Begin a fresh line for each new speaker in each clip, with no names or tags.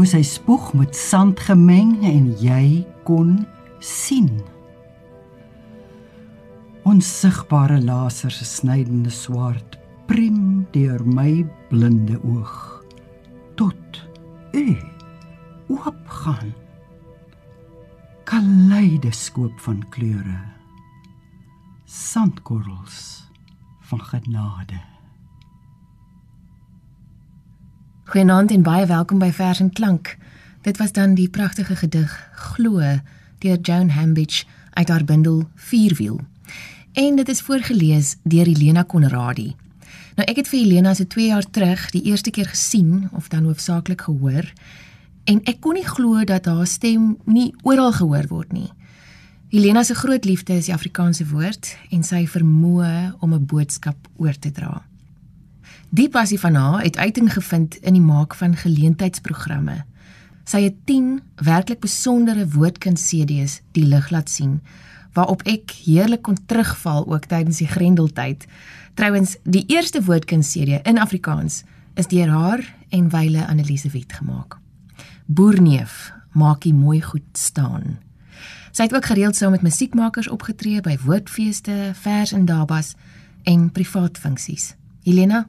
Glo sy spoeg met sand gemeng en jy kon sien. Onsigbare lasers se snydende swaard prim deur my blinde oog tot u oopgaan. Kaleidoskoop van kleure. Sandkorrels van genade.
Goeienaand en baie welkom by Vers en Klank. Dit was dan die pragtige gedig Glo deur Joan Hambidge uit haar bundel Vierwiel. En dit is voorgeles deur Helena Konradi. Nou ek het vir Helena se 2 jaar terug die eerste keer gesien of dan hoofsaaklik gehoor en ek kon nie glo dat haar stem nie oral gehoor word nie. Helena se groot liefde is die Afrikaanse woord en sy vermoë om 'n boodskap oor te dra. Die passie van haar het uiting gevind in die maak van geleentheidsprogramme. Sy het 10 werklik besondere woordkuns CD's die lig laat sien waarop ek heerlik kon terugval ook tydens die Grendeltyd. Trouwens, die eerste woordkuns CD in Afrikaans is deur haar en Wyle Annelise Wet gemaak. Boerneef, maak jy mooi goed staan. Sy het ook gereeld saam met musiekmakers opgetree by woordfeeste, vers en dabas en privaat funksies. Helena,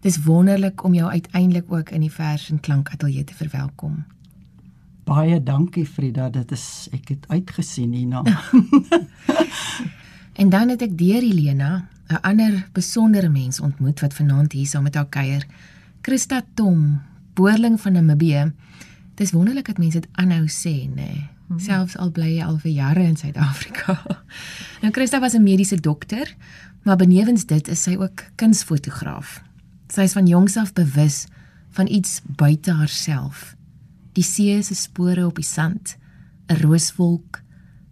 dis wonderlik om jou uiteindelik ook in die vers en klank ateljee te verwelkom.
Baie dankie Frida, dit is ek het uitgesien hierna.
en dan het ek deur Helena 'n ander besondere mens ontmoet wat vanaand hier saam met haar kuier. Christa Tom, boerling van Namibië. Dis wonderlik dat mense dit aanhou sê, nê. Nee. Hmm. Selfs al bly jy al vir jare in Suid-Afrika. nou Christa was 'n mediese dokter, maar benewens dit is sy ook kunsfotograaf. Sy is van jongs af bewus van iets buite haarself. Die see se spore op die sand, 'n rooswolk,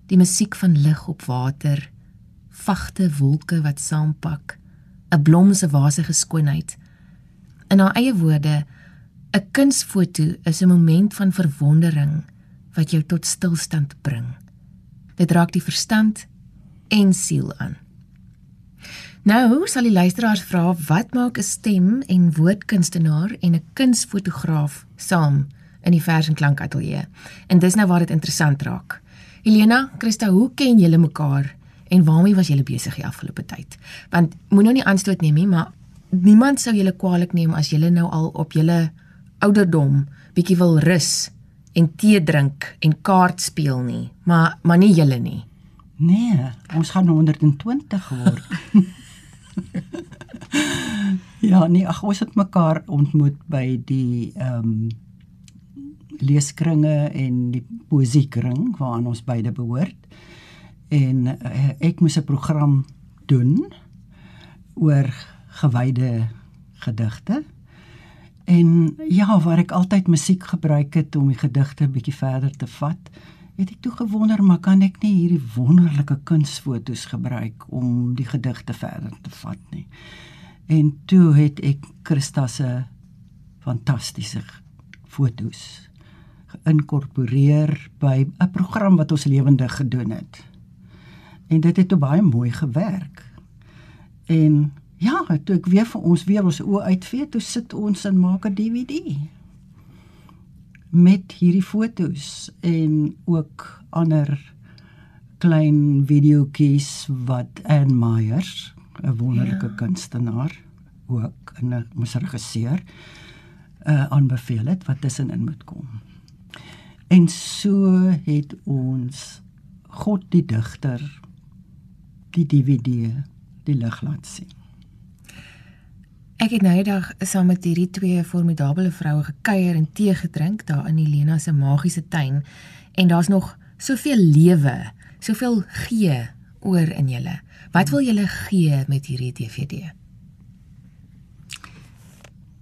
die musiek van lig op water, vagte wolke wat saampak, 'n blom se wasige skoonheid. In haar eie woorde 'n kunsfoto is 'n moment van verwondering wat jou tot stilstand bring. Dit raak die verstand en siel aan. Nou sal die luisteraars vra wat maak 'n stem en woordkunstenaar en 'n kunsfotograaf saam in die vers en klank ateljee. En dis nou waar dit interessant raak. Elena, Christa, hoe ken julle mekaar en waarmee was julle besig die afgelope tyd? Want moenie nou nie aanstoot neem nie, maar niemand sou julle kwaadlik neem as julle nou al op julle ouderdom bietjie wil rus en tee drink en kaart speel nie, maar maar nie julle nie.
Nee, ons gaan 120 word. ja, nee, ag ons het mekaar ontmoet by die ehm um, leeskringe en die poesiekring waaraan ons beide behoort. En uh, ek moes 'n program doen oor gewyde gedigte En ja, waar ek altyd musiek gebruik het om die gedigte bietjie verder te vat, het ek toe gewonder, maar kan ek nie hierdie wonderlike kunsfoto's gebruik om die gedigte verder te vat nie. En toe het ek Christa se fantastiese foto's geïnkorporeer by 'n program wat ons lewendig gedoen het. En dit het baie mooi gewerk. En Ja, toe ek weer vir ons weer ons oë uitvee, toe sit ons en maak 'n DVD met hierdie fotos en ook ander klein videoetjies wat Anne Meyers, 'n wonderlike ja. kunstenaar, ook 'n musikregisseur uh aanbeveel het wat tussenin moet kom. En so het ons God die digter die DVD die lig laat sien.
Ek het nou eendag saam met hierdie twee formidable vroue gekuier en tee gedrink daar in Helena se magiese tuin en daar's nog soveel lewe, soveel gee oor in julle. Wat wil julle gee met hierdie DVD?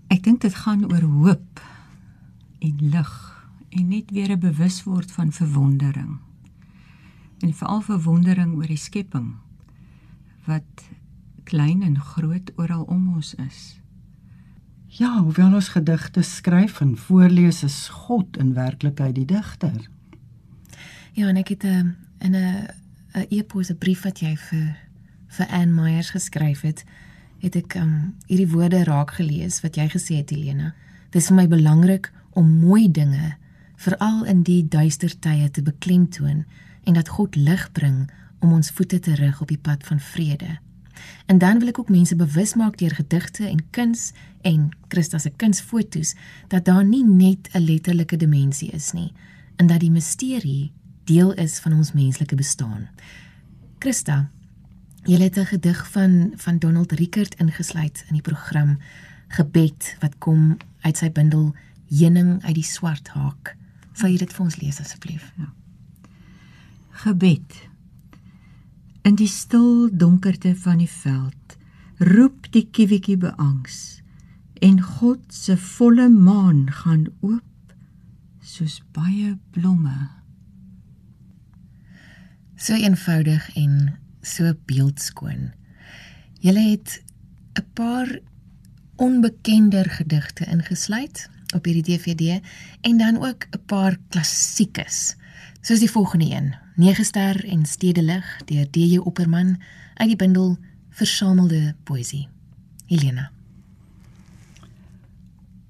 Ek dink dit gaan oor hoop en lig en net weer 'n bewusword van verwondering. En veral verwondering oor die skepping wat klein en groot ons is.
Ja, hoewel ons gedigte skryf en voorlees is God in werklikheid die digter.
Ja, en ek het 'n ehm, in 'n 'n e-pos 'n brief wat jy vir vir Anne Meyers geskryf het, het ek um hierdie woorde raak gelees wat jy gesê het Helena. Dit is vir my belangrik om mooi dinge veral in die duister tye te beklemtoon en dat God lig bring om ons voete te rig op die pad van vrede. En dan wil ek ook mense bewus maak deur gedigte en kuns en Christus se kunsfoto's dat daar nie net 'n letterlike dimensie is nie en dat die misterie deel is van ons menslike bestaan. Christa, jy het 'n gedig van van Donald Rickert ingesluit in die program Gebed wat kom uit sy bundel Heuning uit die swart haak. Sal jy dit vir ons lees asseblief? Ja.
Gebed. In die stil donkerte van die veld roep die kiewetjie beangs en God se volle maan gaan oop soos baie blomme.
So eenvoudig en so beeldskoon. Jy het 'n paar onbekender gedigte ingesluit op hierdie DVD en dan ook 'n paar klassiekes. Soos die volgende een, Negester en Stedelig deur DJ Opperman uit die bundel Versamelde Poesie. Helena.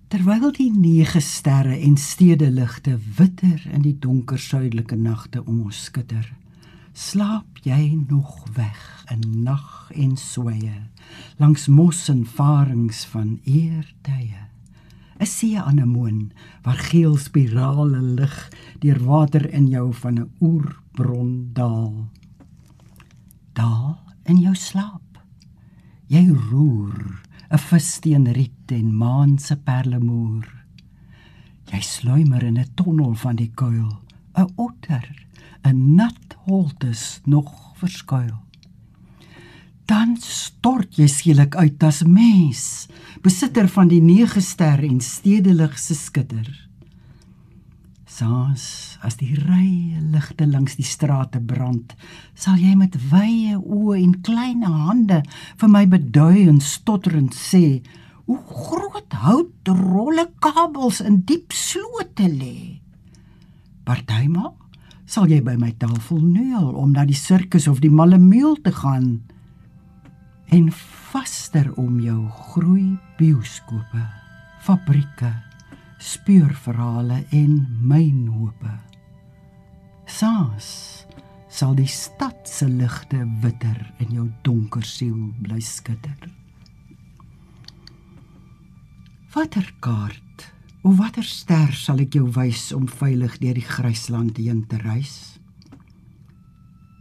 Terwyl die nege sterre en stedeligte witter in die donker suidelike nagte om ons skitter, slaap jy nog weg in nag en sweye langs mos en farings van eertye. 'n see anemoon waar geel spirale lig deur water in jou van 'n oerbron daal. Daal in jou slaap. Jy roer 'n vissteen riet en maan se perlemoer. Jy sluimer in 'n tonnel van die kuil, 'n otter, 'n nat holtes nog verskuil dan stort jy skielik uit as mens, besitter van die nege ster en stedelig se skitter. Saans as die rye ligte langs die strate brand, sal jy met wye oë en klein hande vir my bedui en stotterend sê: "Hoe groot hout rolle kabels in diep slote lê." Partyma sal jy by my tafel neul om na die sirkus of die malemuul te gaan en vaster om jou groei bioskope, fabrieke, speurverhale en mynhope. Saans sal die stad se ligte witter in jou donker siel bly skitter. Watter kaart of watter ster sal ek jou wys om veilig deur die grysland heen te reis?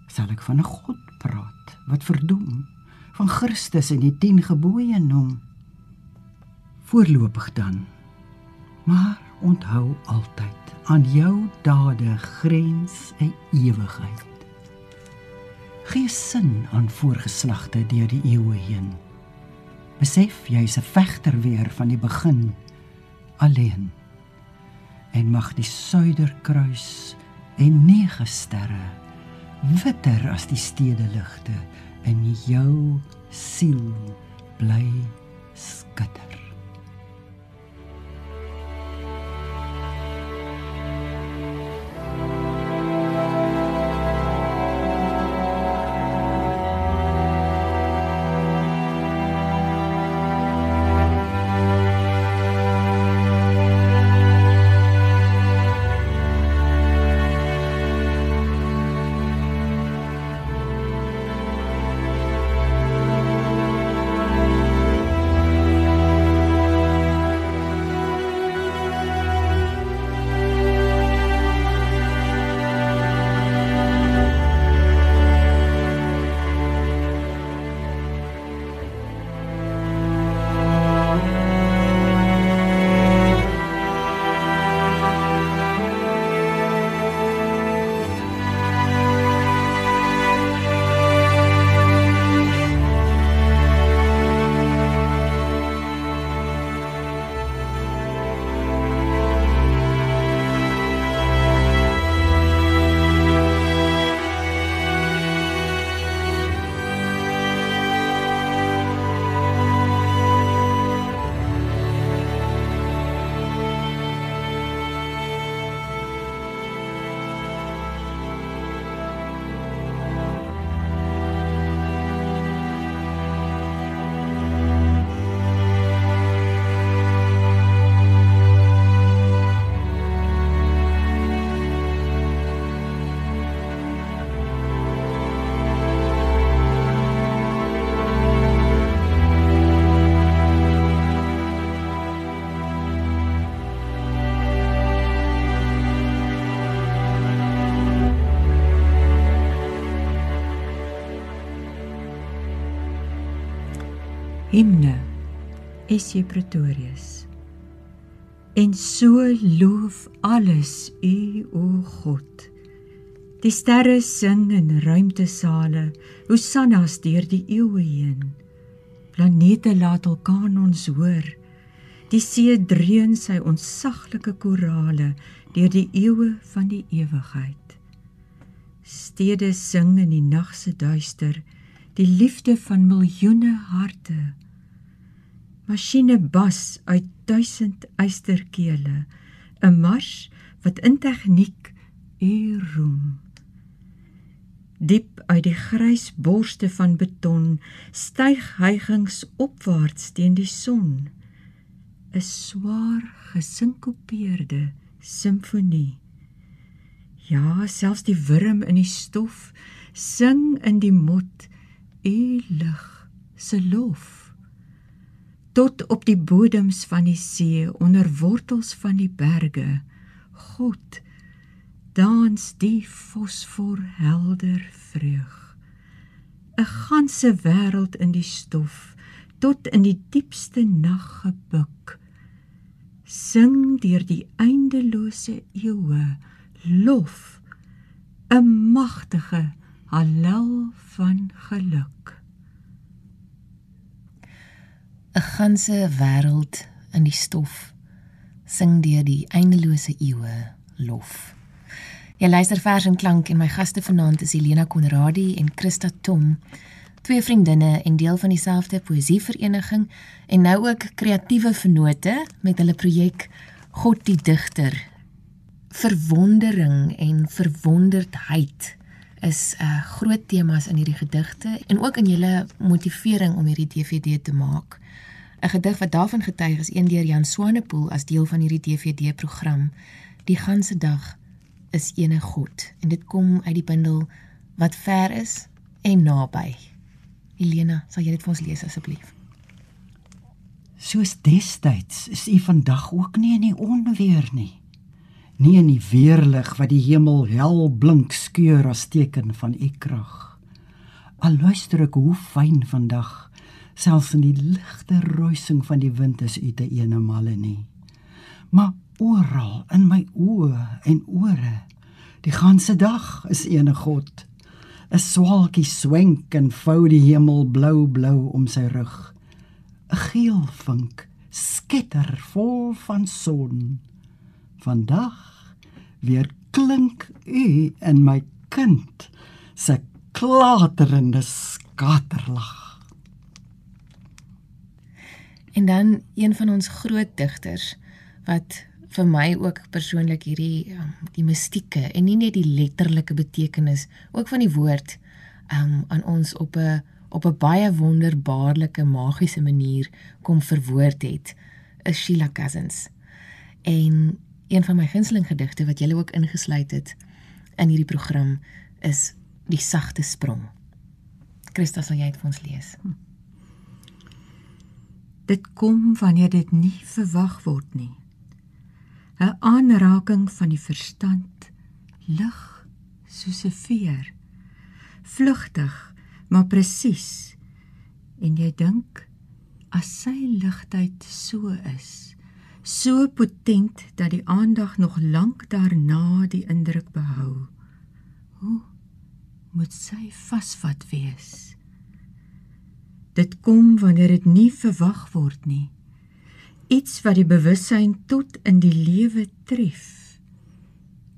Sal ek van 'n God praat wat verdoem van Christus en die 10 gebooie noem. Voorlopig dan. Maar onthou altyd aan jou dade grens 'n ewigheid. Gee sin aan voorgeslagte deur die eeue heen. Besef jy's 'n vegter weer van die begin alleen. En mag die suiderkruis en nege sterre witter as die stedeligte in jou siel bly skitter.
Himne S.J. Pretorius. En so loof alles U o God. Die sterre sing in ruimtesale, hosannas deur die eeue heen. Planete laat hul kanons hoor. Die see dreun sy ontsaglike korale deur die eeue van die ewigheid. Stede sing in die nag se duister die liefde van miljoene harte. Masjiene bas uit duisend eysterkele, 'n mars wat in tegniek u roem. Diep uit die grys borste van beton styg hygings opwaarts teen die son. 'n Swaar gesinkopeerde simfonie. Ja, selfs die wurm in die stof sing in die mot u lig se lof. Tot op die bodems van die see onder wortels van die berge, God dans die fosfor helder vreug. 'n ganse wêreld in die stof tot in die diepste nag gebuk. Sing deur die eindelose eeue lof 'n magtige hallel van geluk
'n ganse wêreld in die stof sing deur die eindelose eeue lof. Jy luister vers en klank en my gaste vanaand is Helena Konradi en Christa Tom twee vriendinne en deel van dieselfde poësievereniging en nou ook kreatiewe vennote met hulle projek God die digter. Verwondering en verwonderdheid is 'n uh, groot temas in hierdie gedigte en ook in julle motivering om hierdie DVD te maak. 'n Gedig wat daarvan getuig is een deur Jan Swanepoel as deel van hierdie DVD program. Die ganse dag is ene God en dit kom uit die bundel wat ver is en naby. Helena, sal jy dit vir ons lees asseblief?
Soos destyds is u vandag ook nie in die onweer nie nie in die weerlig wat die hemel hel blink skeur as teken van u krag. Al luister ek hoe fyn vandag, selfs in die ligte ruising van die wind is u te eenemale nie. Maar oral in my oë en ore, die ganse dag is ene God. 'n Swaalkie swenk en vou die hemel blou blou om sy rug. 'n Geel vink skitter vol van son vandag weer klink u in my kind se klaterende skaterlag.
En dan een van ons groot digters wat vir my ook persoonlik hierdie um, die mistieke en nie net die letterlike betekenis ook van die woord um, aan ons op 'n op 'n baie wonderbaarlike magiese manier kom verwoord het is Sheila Cousins. En een van my gunsteling gedigte wat julle ook ingesluit het in hierdie program is Die sagte sprong. Christa sal jy dit vir ons lees. Hm.
Dit kom wanneer dit nie verwag word nie. 'n Aanraking van die verstand lig soos 'n veer. Vlugtig, maar presies. En jy dink as sy ligtheid so is, so potent dat die aandag nog lank daarna die indruk behou. Hoe moet sy vasvat wees? Dit kom wanneer dit nie verwag word nie. Iets wat die bewussyn tot in die lewe tref.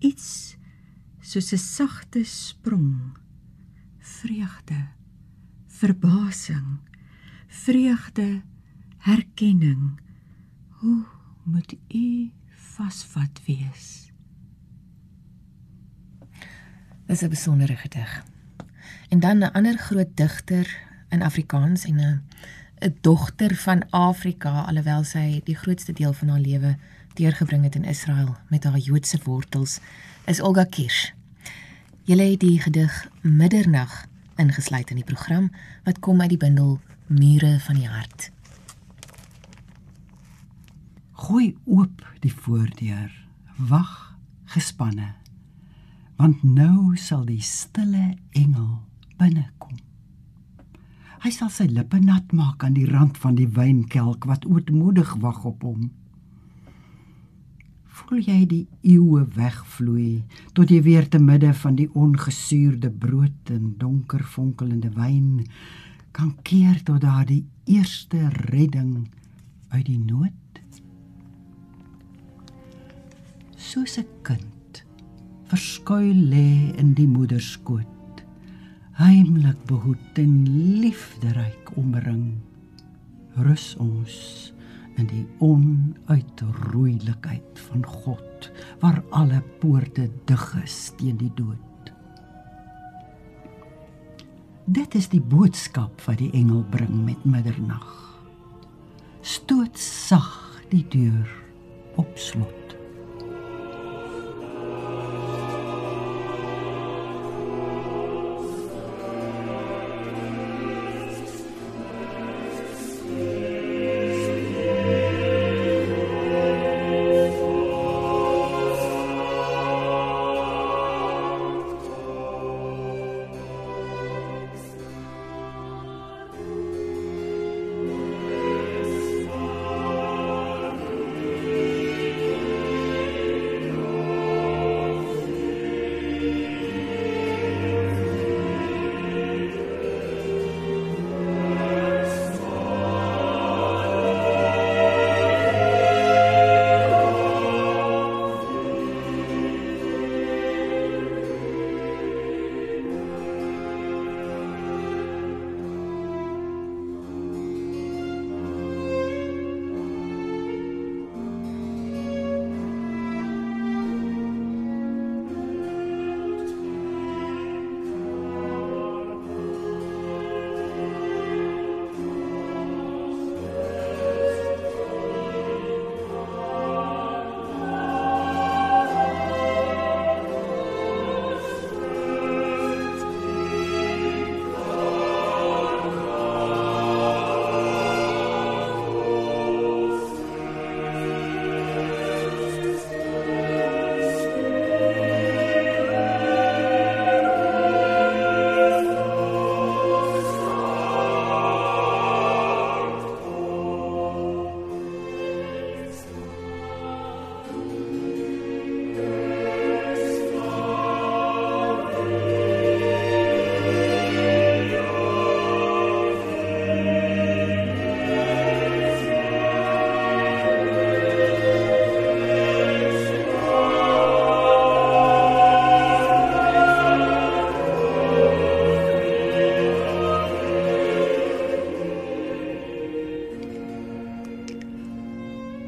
Iets soos 'n sagte sprong. Vreugde, verbasing, vreugde, herkenning. Hoe moet u vasvat wees.
Dis 'n besondere gedig. En dan 'n ander groot digter in Afrikaans en 'n 'n dogter van Afrika alhoewel sy die grootste deel van haar lewe deurgebring het in Israel met haar Joodse wortels is Olga Kirsch. Julle het die gedig Middernag ingesluit in die program wat kom uit die bundel Mure van die hart.
Gooi oop die voordeur. Wag gespanne. Want nou sal die stille engel binnekom. Hy sal sy lippe nat maak aan die rand van die wynkelk wat ootmoedig wag op hom. Voel jy die eeue wegvloei tot jy weer te midde van die ongesuurde brood en donker fonkelende wyn kan keer tot daardie eerste redding uit die nood? Soos 'n kind verskuil lê in die moeder se skoot heimlik behoed en liefderyk omring. Rus ons in die onuitroeilikheid van God waar alle poorte dig is teen die dood. Dit is die boodskap wat die engel bring met middernag. Stoot sag die deur op slot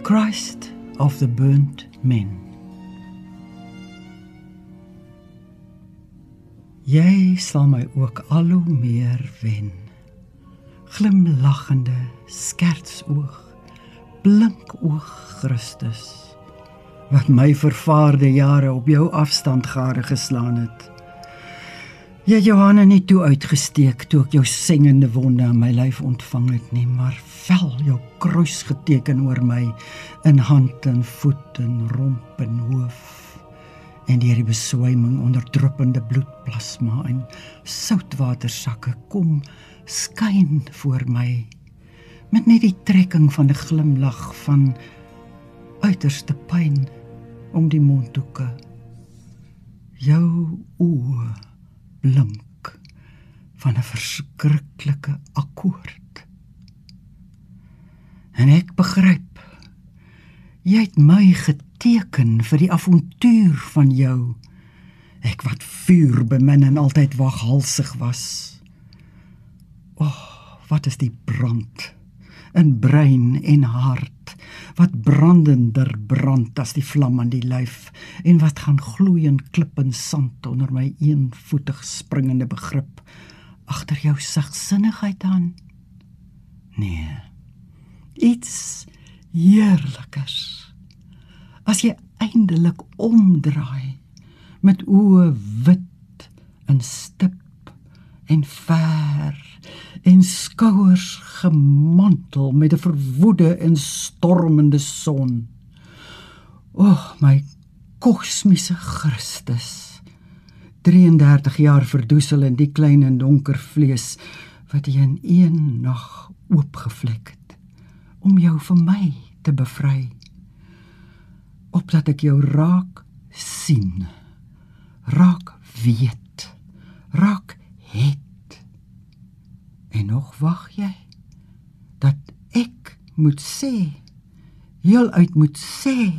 Christ of the burnt men. Jy sal my ook al hoe meer wen. Glimlaggende skertsoog, blinkoog Christus wat my vervaarde jare op jou afstand gade geslaan het. Jy Johanna nie toe uitgesteek toe ek jou sengende wonde aan my lyf ontvang het nie, maar vel jou kruis geteken oor my in hand en voet en romp en hoof. En deur die beswyming onder druppende bloedplasma en soutwatersakke kom skyn voor my met net die trekking van 'n glimlag van uiterste pyn om die mondhoeke. Jou oë blink van 'n verskriklike akkoord. En ek begryp jy het my geteken vir die avontuur van jou. Ek wat vuur bemin en altyd waghalsig was. O, oh, wat is die brand in brein en hart wat brandender brand as die vlam aan die lyf en wat gaan gloei in klip en sand onder my eenvoetig springende begrip. Agter jou sagsinnigheid aan? Nee. Iets heerlikers. As jy eindelik omdraai met oë wit en stip en ver en skouers gemantel met 'n verwoede en stormende son. O, oh, my kosmiese Christus. 33 jaar verdoesel in die klein en donker vlees wat jy in een nag oopgevlek het om jou vir my te bevry opdat ek jou raak sien raak weet raak het. En nog wag jy dat ek moet sê heel uit moet sê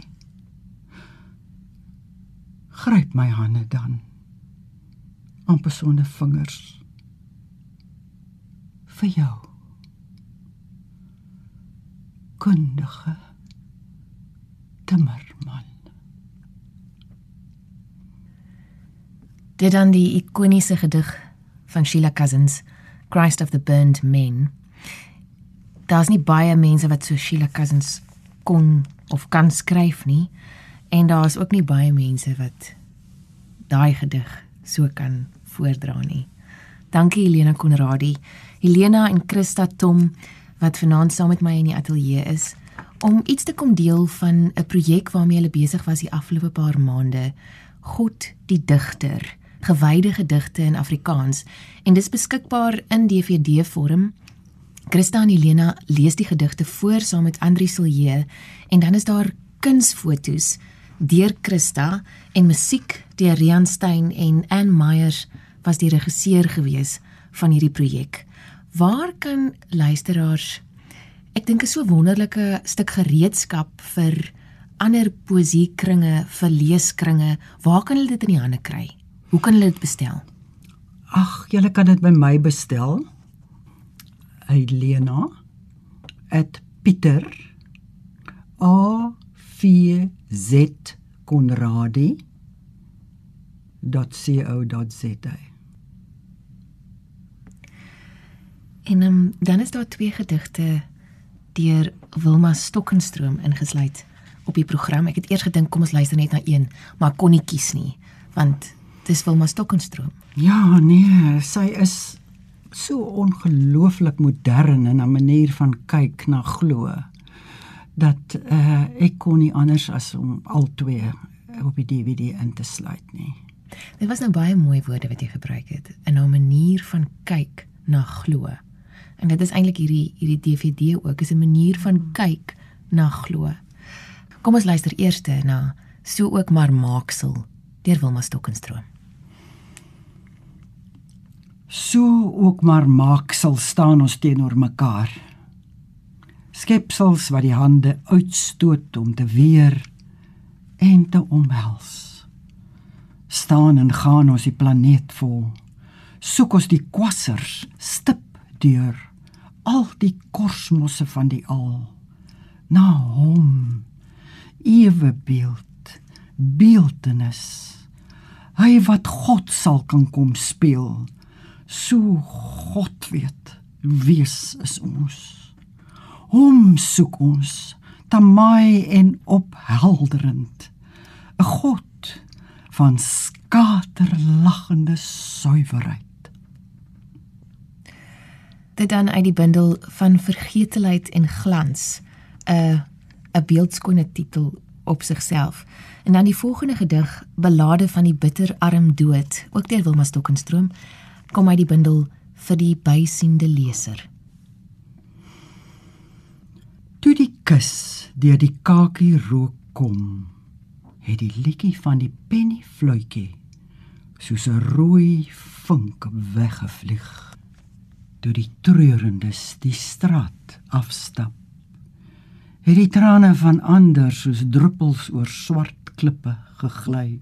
gryp my hande dan amper sonder vingers vir jou kundige timmerman.
Dit dan die ikoniese gedig van Sheila Cousins Christ of the Burned Men. Daar's nie baie mense wat so Sheila Cousins kon of kan skryf nie en daar's ook nie baie mense wat daai gedig so kan voordra nie. Dankie Helena Konradi, Helena en Christa Tom wat vanaand saam met my in die ateljee is om iets te kom deel van 'n projek waarmee hulle besig was die afgelope paar maande. God die digter, gewyde gedigte in Afrikaans en dis beskikbaar in DVD vorm. Christa en Helena lees die gedigte voor saam met Andri Silje en dan is daar kunsfoto's deur Christa en musiek deur Rian Stein en Ann Meyers was die regisseur gewees van hierdie projek. Waar kan luisteraars ek dink is so wonderlike stuk gereedskap vir ander poesiekringe, vir leeskringe, waar kan hulle dit in die hande kry? Hoe kan hulle dit bestel?
Ag, julle kan dit by my bestel. Helena @pieter a v z konradi.co.za.
En um, dan is daar twee gedigte deur Wilma Stokkenstroom ingesluit op die program. Ek het eers gedink kom ons luister net na een, maar kon nie kies nie, want dis Wilma Stokkenstroom.
Ja, nee, sy is so ongelooflik modern in 'n manier van kyk na glo dat uh, ek kon nie anders as om al twee op die DVD in te sluit nie.
Dit was nou baie mooi woorde wat jy gebruik het in 'n manier van kyk na glo. En dit is eintlik hierdie hierdie DVD ook is 'n manier van kyk na glo. Kom ons luister eers na so ook maar maaksel deur Wilma Stokenstroom.
So ook maar maaksel staan ons teenoor mekaar. Skepsels wat die hande uitstoot om te weer en te omhels. Staan en gaan ons die planeet vol. Soek ons die kwassers stip deur al die kosmosse van die al na hom ewe beeld beeldenis hy wat God sal kan kom speel so God weet wees is ons. Hom soek ons tamai en ophelderend. 'n God van skaterlagende suiwerheid
dit dan uit die bundel van vergetelheid en glans 'n 'n beeldskone titel op sigself en dan die volgende gedig belade van die bitterarm dood ook deur Wilma Stokenstroom kom uit die bundel vir die bysiende leser.
Toe die kus deur die kakie rook kom het die liedjie van die penny fluitjie soos 'n rooi vink weggevlieg. Toe die treurendes die straat afstap het die trane van ander soos druppels oor swart klippe gegly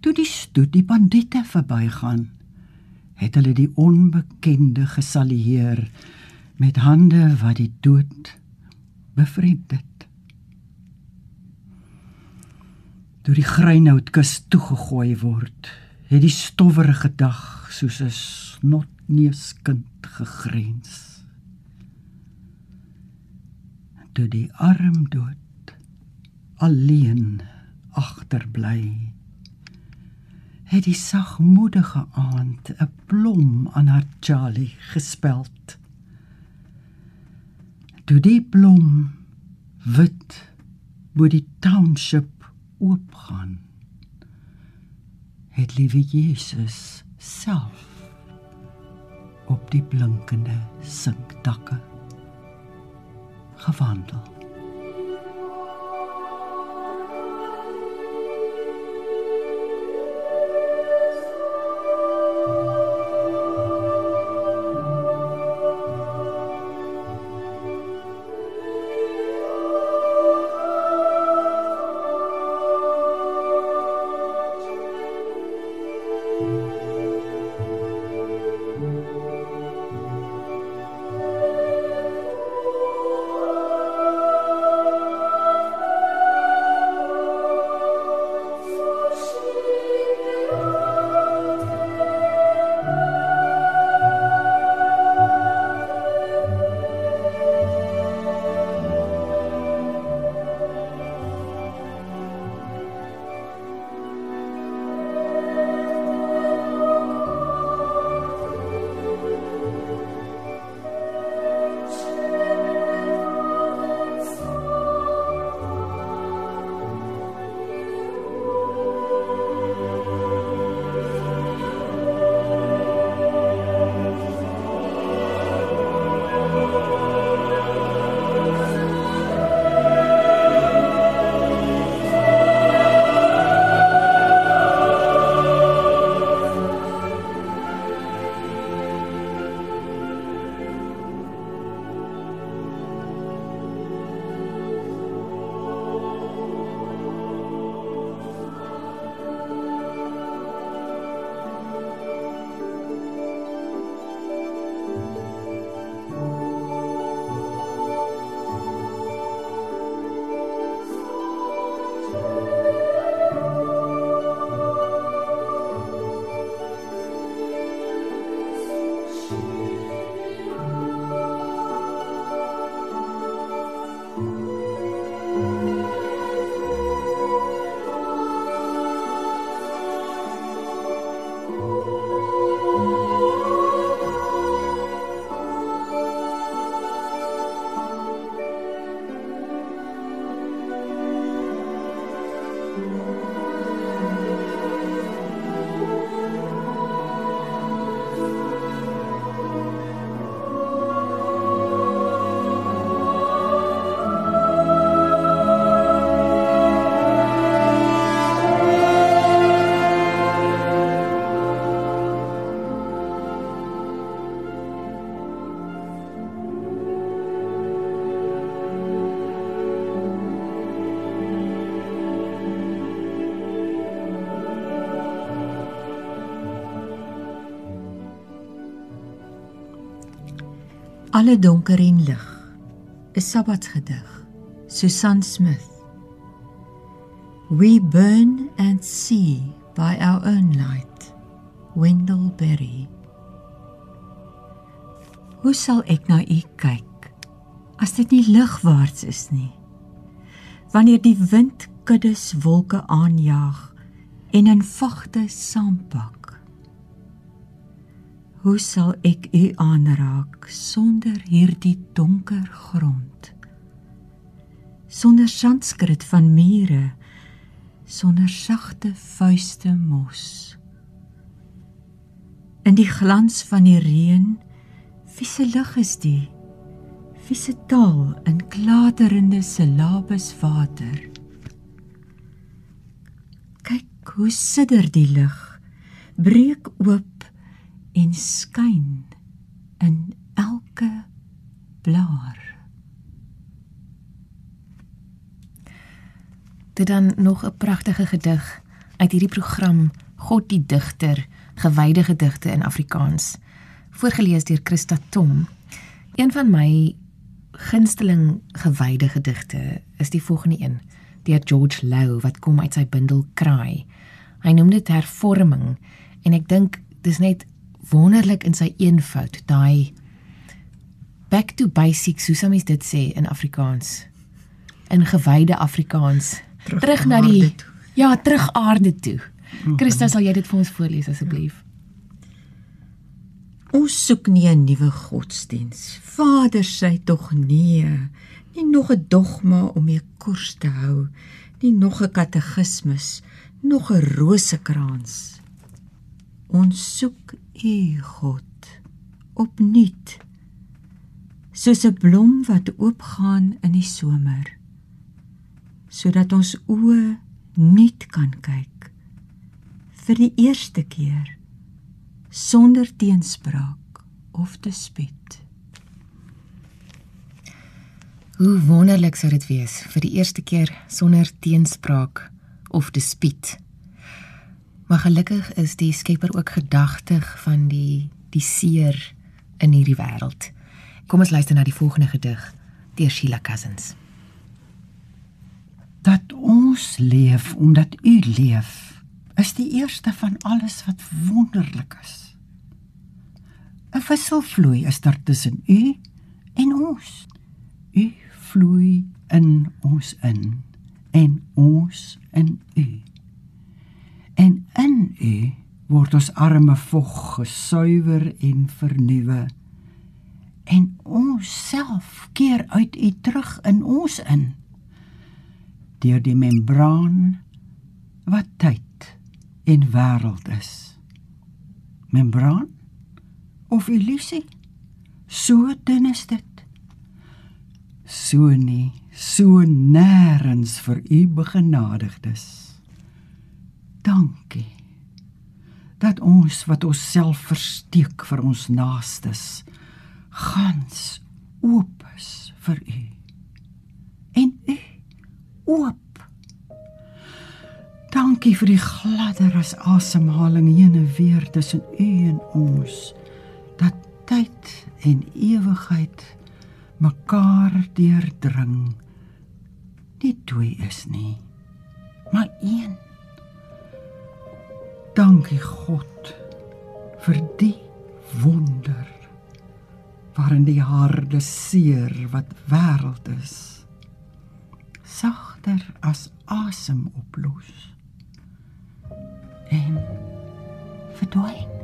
toe die stoet die bandiete verbygaan het hulle die onbekende gesalieer met hande wat die dood bevriend het toe die greinhoutkus toegegooi word het die stowwerige dag soos 'n snotneuskind gegrens. Toe die arm dood alleen agterbly het die sagmoedige aand 'n blom aan haar Charlie gespeld. Toe die blom wit bo die township oopgaan het liewe Jesus self op die blinkende sinkdakke gewandel.
Alle donker en lig. 'n Sabbatsgedig. Susan Smith. We burn and see by our own light. Wendell Berry. Hoe sal ek na u kyk as dit nie ligwaarts is nie? Wanneer die wind kuddes wolke aanjaag en in vagte saampak Hoe sal ek u aanraak sonder hierdie donker grond? Sonder sandskrit van mure, sonder sagte vuiste mos. In die glans van die reën, wie se lig is die? Wie se taal in klaterende silabes water? Kyk hoe sidder die lig, breek oop en skyn in elke blaar.
Dit dan nog 'n pragtige gedig uit hierdie program God die digter, gewyde gedigte in Afrikaans, voorgeles deur Christa Tom. Een van my gunsteling gewyde gedigte is die volgende een, deur George Lou wat kom uit sy bundel Kraai. Hy noem dit hervorming en ek dink dis net wonderlik in sy eenvoud, daai back to basics, soos ons dit sê in Afrikaans. In gewyde Afrikaans.
Terug
Terug, na die
toe.
Ja, terug aarde toe. Christa, sal jy dit vir ons voorlees asseblief?
Ons soek nie 'n nuwe godsdiens. Vader sê tog nee. Nie nog 'n dogma om mee koers te hou, nie nog 'n katekismus, nog 'n rosekrans. Ons soek U God, opnuut soos 'n blom wat oopgaan in die somer sodat ons oë nuut kan kyk vir die eerste keer sonder teenspraak of dispuut
Hoe wonderlik sou dit wees vir die eerste keer sonder teenspraak of dispuut. Maar gelukkig is die Skepper ook gedagtig van die die seer in hierdie wêreld. Kom ons luister na die volgende gedig deur Sheila Cousins.
Dat ons leef omdat u leef, is die eerste van alles wat wonderlik is. 'n Wisselvloei is daar tussen u en ons. U vloei in ons in en ons in u. En in u word ons arme vog gesuiwer en vernuwe. En ons self keer uit u terug in ons in. Deur die membraan wat tyd en wêreld is. Membraan of illusie? So dun is dit so nie so nêrens vir u begenadigdes dankie dat ons wat ons self versteek vir ons naastes gans oop is vir u en u oop dankie vir die gladder as asemhaling heen en weer tussen u en ons dat tyd en ewigheid mekaar deurdring. Nie twee is nie, maar een. Dankie God vir die wonder waarin die harde seer wat wêreld is sagter as asem oplos en verdwyn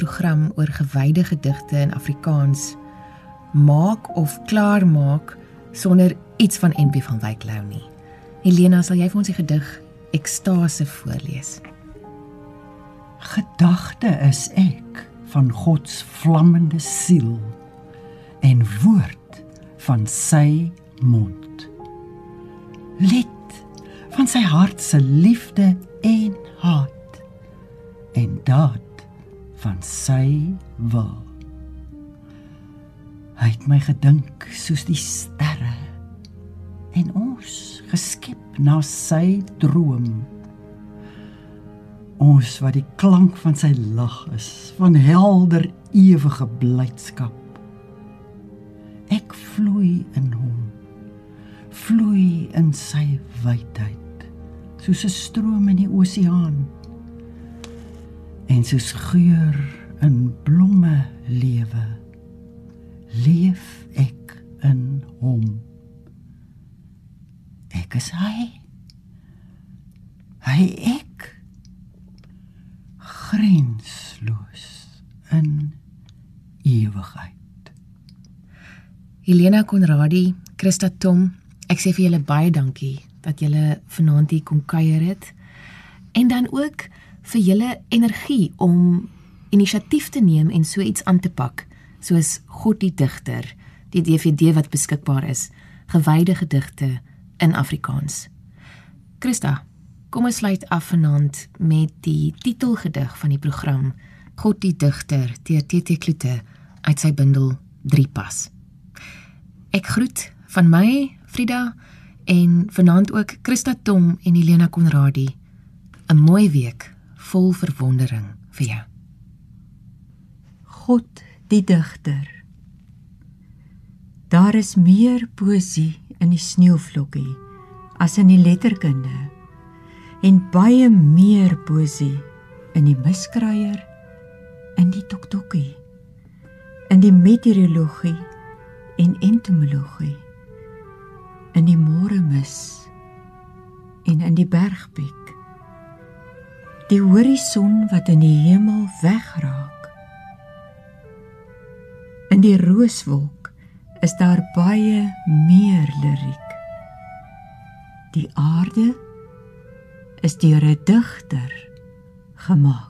program oor gewyde gedigte in Afrikaans maak of klaar maak sonder iets van NP van Wyk Lou nie. Helena, sal jy vir ons die gedig Ekstase voorlees?
Gedagte is ek van God se vlammende siel en woord van sy mond. Lid van sy hart se liefde en haat en daad van sy wil. Hy het my gedink soos die sterre en ons geskep na sy droom. Ons wat die klank van sy lag is, van helder ewige blydskap. Ek vloei in hom. Vloei in sy wydheid, soos 'n stroom in die oseaan en soos geur in blomme lewe leef ek in hom. Ek is hy. Hy ek. Grensloos in ewigheid.
Helena Konradi Christa Tom ek sê vir julle baie dankie dat julle vanaand hier kom kuier het. En dan ook vir julle energie om inisiatief te neem en so iets aan te pak, soos God die digter, die DVD wat beskikbaar is, gewyde gedigte in Afrikaans. Christa, kom ons sluit af vanaand met die titelgedig van die program God die digter deur TT Kloete uit sy bundel 3 pas. Ek groet van my Frida en vanaand ook Christa Tom en Helena Konradi. 'n Mooi week vol verwondering vir jou.
God die digter Daar is meer poesie in die sneeuvlokkie as in die letterkunde en baie meer poesie in die miskraier in die toktokkie in die meteorologie en entomologie in die môremis en in die bergpiek die horison wat in die hemel wegraak. In die rooswolk is daar baie meer liriek. Die aarde is deur 'n digter gemaak